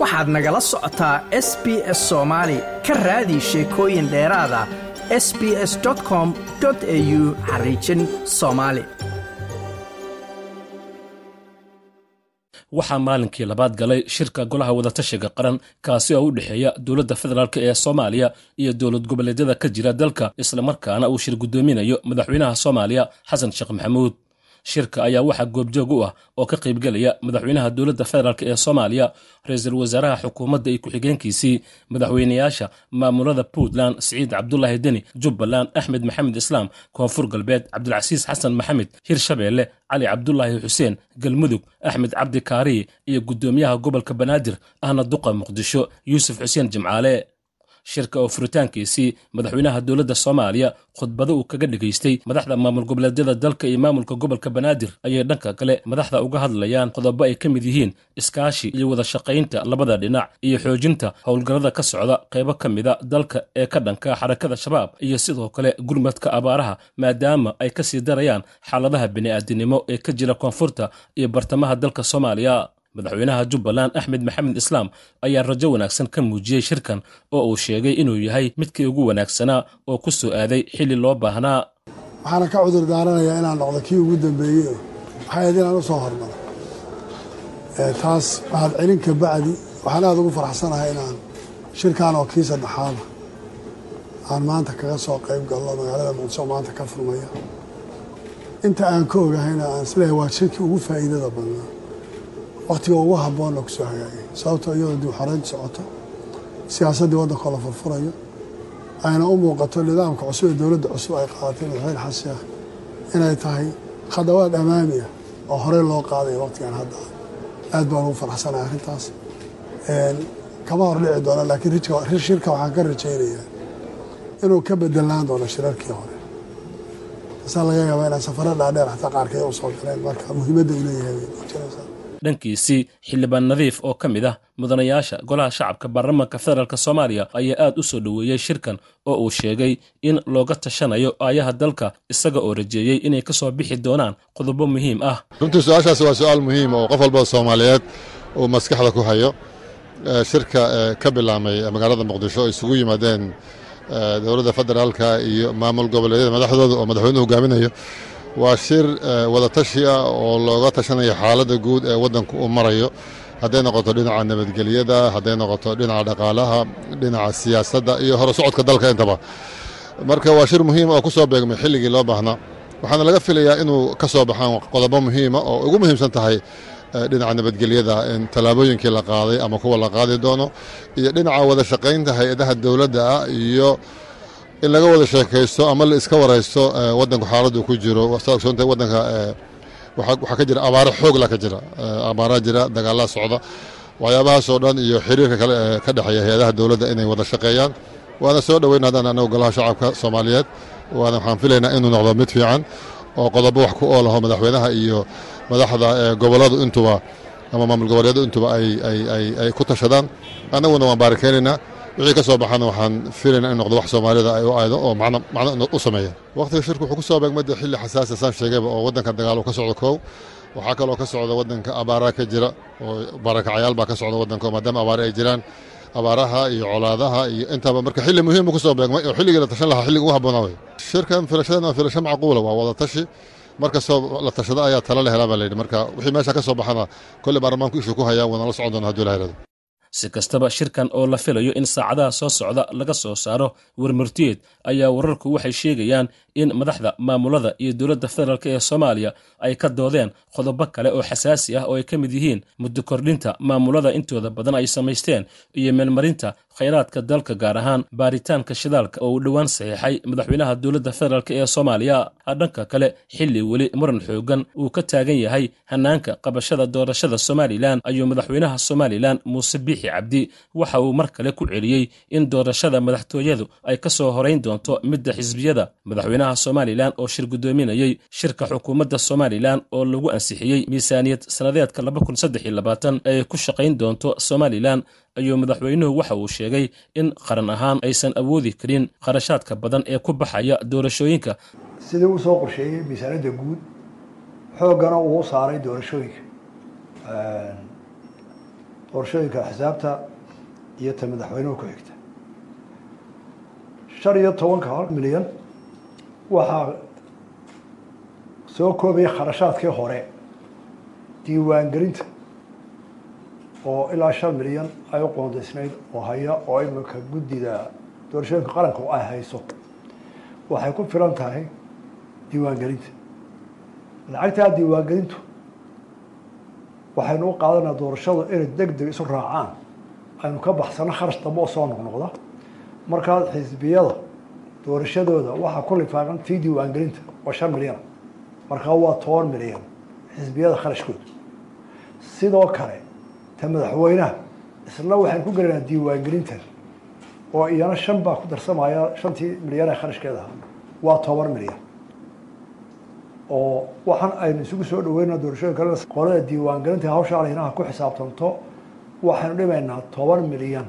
waxaad nagala socotaa s b s soomaali ka raadi sheekooyin dheeraada s b s com au xariijin soomaali waxaa maalinkii labaad galay shirka golaha wadatashiga qaran kaasi oo u dhexeeya dowladda federaalk ee soomaaliya iyo dowlad goboleedyada ka jira dalka islamarkaana uu shir guddoominayo madaxweynaha soomaaliya xasan sheekh maxamuud shirka ayaa waxaa goobjoog u ah oo ka qaybgelaya madaxweynaha dowladda federaalk ee soomaaliya ra'iisul wasaaraha xukuumadda iyo ku-xigeenkiisii madaxweynayaasha maamulada puntland siciid cabdulaahi deni jubbaland axmed maxamed islaam koonfur galbeed cabdilcasiis xasan maxamed hirshabeelle cali cabdulaahi xuseen galmudug axmed cabdi kaariye iyo guddoomiyaha gobolka banaadir ahna duqa muqdisho yuusuf xuseen jimcaale shirka oo furitaankiisii madaxweynaha dowladda soomaaliya khudbado uu kaga dhegaystay. Madaxda maamul goboleedyada dalka iyo maamulka gobolka banaadir ayay dhanka kale madaxda uga hadlayaan qodobo ay ka mid yihiin iskaashi iyo wada shaqaynta labada dhinac iyo xoojinta howlgallada ka socda qaybo ka mida dalka ee ka dhanka xarakada shabaab iyo sidoo kale gurmadka abaaraha maadaama ay ka sii darayaan xaaladaha bini'aadinimo ee ka jira koonfurta iyo bartamaha dalka soomaaliya madaxweynaha jubbaland axmed maxamed islaam ayaa rajo wanaagsan ka muujiyey shirkan oo uu sheegay inuu yahay midkii ugu wanaagsanaa oo ku soo aaday xilli loo baahnaa. Waxaana ka cudur daaranayaa inaan noqdo kii ugu dambeeyey. Waxay ahayd inaan u soo hormaro taas mahad celin bacdi waxaan aada ugu faraxsanahay inaan shirkan oo kii saddexaada aan maanta kaga soo qayb galno magaalada muqdisho maanta ka furmaya. Inta aan ka ogahayna aan is leeyahay waa shirkii ugu faa'iidada badnaa wakhtiga ugu habboonna ku soo hagaagay. Sababtoo iyadoo dib xoreynta socoto siyaasaddii waddankoo la furfurayo ayna u muuqato nidaamka cusub ee dowladda cusub ay qaadatay madaxweyne xasan sheekh inay tahay khadawaad amaami ah oo horey loo qaadayo wakhtigan hadda. Aad baan ugu faraxsanahay arrintaas. Kama hor dhici doona laakiin shirka waxaan ka rajaynayaa inuu ka bedelaan doono shirarkii hore. Tasaa laga yaabaa inaan safaro dhaadheer xataa qaarkeed u soo galeen marka muhiimadda uu leeyahay dhankiisii xildhibaan nadiif oo ka mid ah mudanayaasha golaha shacabka baarlamaanka federaalk soomaaliya ayaa aad u soo dhoweeyey shirkan oo uu sheegay in looga tashanayo aayaha dalka isaga oo rajeeyey inay ka soo bixi doonaan qodobo muhiim ah. Runtii su'aashaasi waa su'aal muhiim oo qof walba soomaaliyeed uu maskaxda ku hayo. Shirka ka bilaamay magaalada muqdisho ay isugu yimaadeen dowladda federaalka iyo maamul goboleedyada madaxdooda oo madaxweynuhu hogaaminayo waa shir wadatashi ah oo looga tashanayo xaaladda guud ee waddanku uu marayo. Hadday noqoto dhinaca nabadgelyada hadday noqoto dhinaca dhaqaalaha dhinaca siyaasadda iyo hore socodka dalka intaba. Marka waa shir muhiima oo ku soo beegmay xilligii loo baahnaa. Waxaana laga filayaa inuu ka soo baxaan qodobo muhiima oo ugu muhiimsan tahay dhinaca nabadgelyada in tallaabooyinkii la qaaday ama kuwa la qaadi doono iyo dhinaca wada shaqaynta hay'adaha dowladda ah iyo in laga wada sheekaysto ama la iska waraysto wadanku xaaladdu ku jiro. Ogsoontahay wadanka waxaa ka jira abaaro xoogla ka jira abaaraa jira dagaalaa socda. Waxyaabahaasoo dhan iyo xiriirka kale ee ka dhexeeya hay'adaha dowladda inay wada shaqeeyaan. Waana soo dhoweyn haddaan anagu golaha shacabka soomaaliyeed. Waana waxaan filaynaa inuu noqdo mid fiican oo qodobo wax ku oolaho madaxweynaha iyo madaxda gobolladu intuba ama maamul goboleedu intuba ay ku tashadaan. Annaguna waan baarikeynaynaa wixii ka soo baxana waxaan filaynaa in noqdo wax soomaalida ay u aydo oo macno u sameeya wakhtiga shirku wuxuu ku soo beegmada xilli xasaasi saan sheegayba oo waddanka dagaal ka socdo koow waxaa kaloo ka socda waddanka abaaraa ka jira oo barakacayaal baa ka socda waddanka maadaama abaare ay jiraan. Abaaraha iyo colaadaha iyo intaba marka xilli muhiimu ku soo beegmay oo xilligii la tashan lahaa xilliga ugu habboonaa wey shirkan filashadan waa filasho macquula waa wada tashi. Markastoo la tashada ayaa tala la helaa baa layidhi marka wixii meesha ka soo baxana kolley baarlamaanku ishu ku hayaa waana la socon doona hadduu ilaha irado si kastaba shirkan oo la filayo in saacadaha soo socda laga soo saaro warmurtiyeed ayaa wararku waxay sheegayaan in madaxda maamulada iyo dowladda federaalk ee soomaaliya ay ka doodeen qodobo kale oo xasaasi ah oo ay ka mid yihiin muddo kordhinta maamulada intooda badan ay samaysteen iyo meelmarinta khayraadka dalka gaar ahaan baaritaanka shidaalka oo uu dhowaan saxiixay madaxweynaha dowladda federaalk ee soomaaliya. Dhanka kale xilli weli muran xoogan uu ka taagan yahay hanaanka qabashada doorashada somalilan ayuu madaxweynaha somalilan muuse biixi cabdi waxa uu mar kale ku celiyey in doorashada madaxtooyadu ay ka soo horayn doonto midda xisbiyada madaxweynaha somalilan oo shir guddoominayey shirka xukuumadda somalilan oo lagu ansixiyey miisaaniyad sannadeedka ay ku shaqayn doonto somalilan ayuu madaxweynuhu waxa uu sheegay in qaran ahaan aysan awoodi karin kharashaadka badan ee ku baxaya doorashooyinka. Sidii uu soo qorsheeyey miisaaniyadda guud xooggana uu saaray doorashooyinka. Doorashooyinka axsaabta iyo ta madaxweynuhu ku xigta. Shan iyo tobanka milyan waxaa soo koobaya kharashaadkii hore diiwaangelinta oo ilaa shan milyan ay u qoondaysnayd oo haya oo iminka guddida doorashooyinka qaranka ay hayso. Waxay ku filan tahay diiwaangelinta. Lacagtaa diiwaangelintu waxaynu u qaadanaa doorashadu inay deg deg isu raacaan. Aynu ka baxsano kharash dambe oo soo noqnoqda. Markaa xisbiyada doorashadooda waxaa ku lifaaqan tii diiwaangelinta oo shan milyan. Markaa waa toban milyan xisbiyada kharashkooda. Sidoo kale ta madaxweynaha isna waxaynu ku gelaynaa diiwaangelintan oo iyana shan baa ku darsamaya shantii milyan ee kharashkeeda. Ahaa waa toban milyan. Oo waxaan aynu isugu soo dhaweynaa doorashooyinka qolada diiwaangelinta hawsha alinaha ku xisaabtanto waxaynu dhimaynaa toban milyan.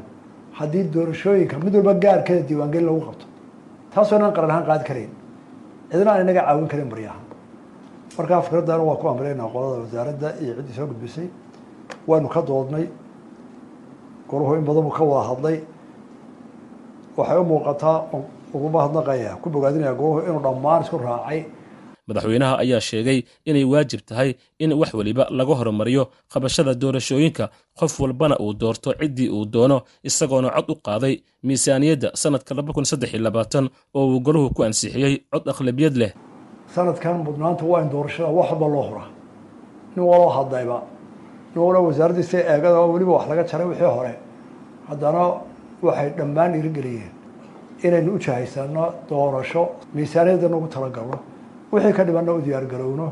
Haddii doorashooyinka mid walba gaarkeeda diiwaangelin lagu qabto. Taasoo inaan qaran ahaan qaadi karayn. Cidna aan inaga caawin karin baryahan. Markaa fikradana waa ku amrineynaa qolada wasaaradda iyo ciddii soo gudbisay waynu ka doodnay. Golahu in badan buu ka wada hadlay. Waxay u muuqataa ugu mahadnaqaya ku bogaadinaya golahu inuu dhammaan isku raacay. Madaxweynaha ayaa sheegay inay waajib tahay in wax weliba laga horumariyo qabashada doorashooyinka. Qof walbana uu doorto ciddii uu doono isagoona cod u qaaday miisaaniyadda sannadka oo uu golahu ku ansixiyey cod aqlabiyad leh. Sanadkan mudnaanta waa in doorashada wax walba loo huraa. Nin waloo hadlayba nin wala wasaaraddiisa eegada weliba wax laga jaray wixii hore haddana waxay dhammaan dhiirigeliyeen inaynu u jahaysano doorasho miisaaniyadda nagu talagalno wixii ka dhibanna u diyaargarowno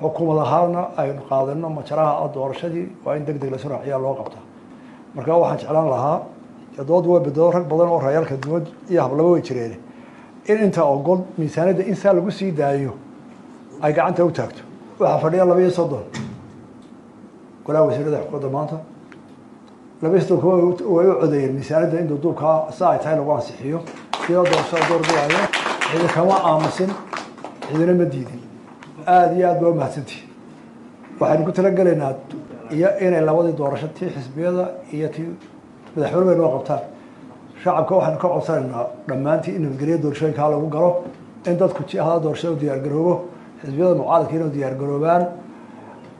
xukuumad ahaana aynu qaadano majaraha doorashadii waa in deg deg lasu raaciyaa loo qabta marka waxaan jeclaan lahaa dood way bedelo rag badan oo rayaalka duwad iyo hablaba way jireen in inta ogol miisaaniyadda in saa lagu sii daayo. Ay gacanta u taagto waxaa fadhiya laba iyo soddon golaha wasiirada xukuumadda maanta laba iyo soddonka way u codeeyeen miisaaniyadda in duuduubkaa sa ay tahay lagu ansixiyo iyadoo doorashada doorbilayo cidi kama aamusin cidina ma diidin aada iyo aad baa umahadsantihi waxaynu ku talagelaynaa iyo inay labadii doorasho tii xisbiyada iyo tii madaxweyne bay noo qabtaan shacabka waxaynu ka codsanaynaa dhammaantii in nabadgelya doorashooyinkaa lagu galo in dadku jihada doorashada u diyaargaroobo xisbiyada mucaaradka inay diyaargaroobaan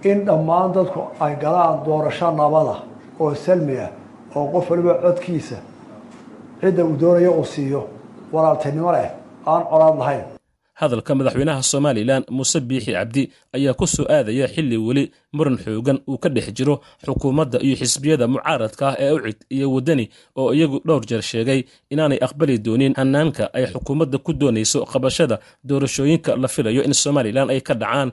in dhammaan dadku ay galaan doorasho nabada oo salmi ah oo qof waliba codkiisa cidda uu doonayo uu siiyo. Walaaltinimo leh aan colaad lahayn. Hadalka madaxweynaha somalilan muuse biixi cabdi ayaa ku soo aadaya xilli weli muran xoogan uu ka dhex jiro xukuumadda iyo xisbiyada mucaaradka ah ee ucid iyo waddani oo iyagu dhowr jeer sheegay inaanay aqbali doonin hanaanka ay xukuumadda ku doonayso qabashada doorashooyinka la filayo in somalilan ay ka dhacaan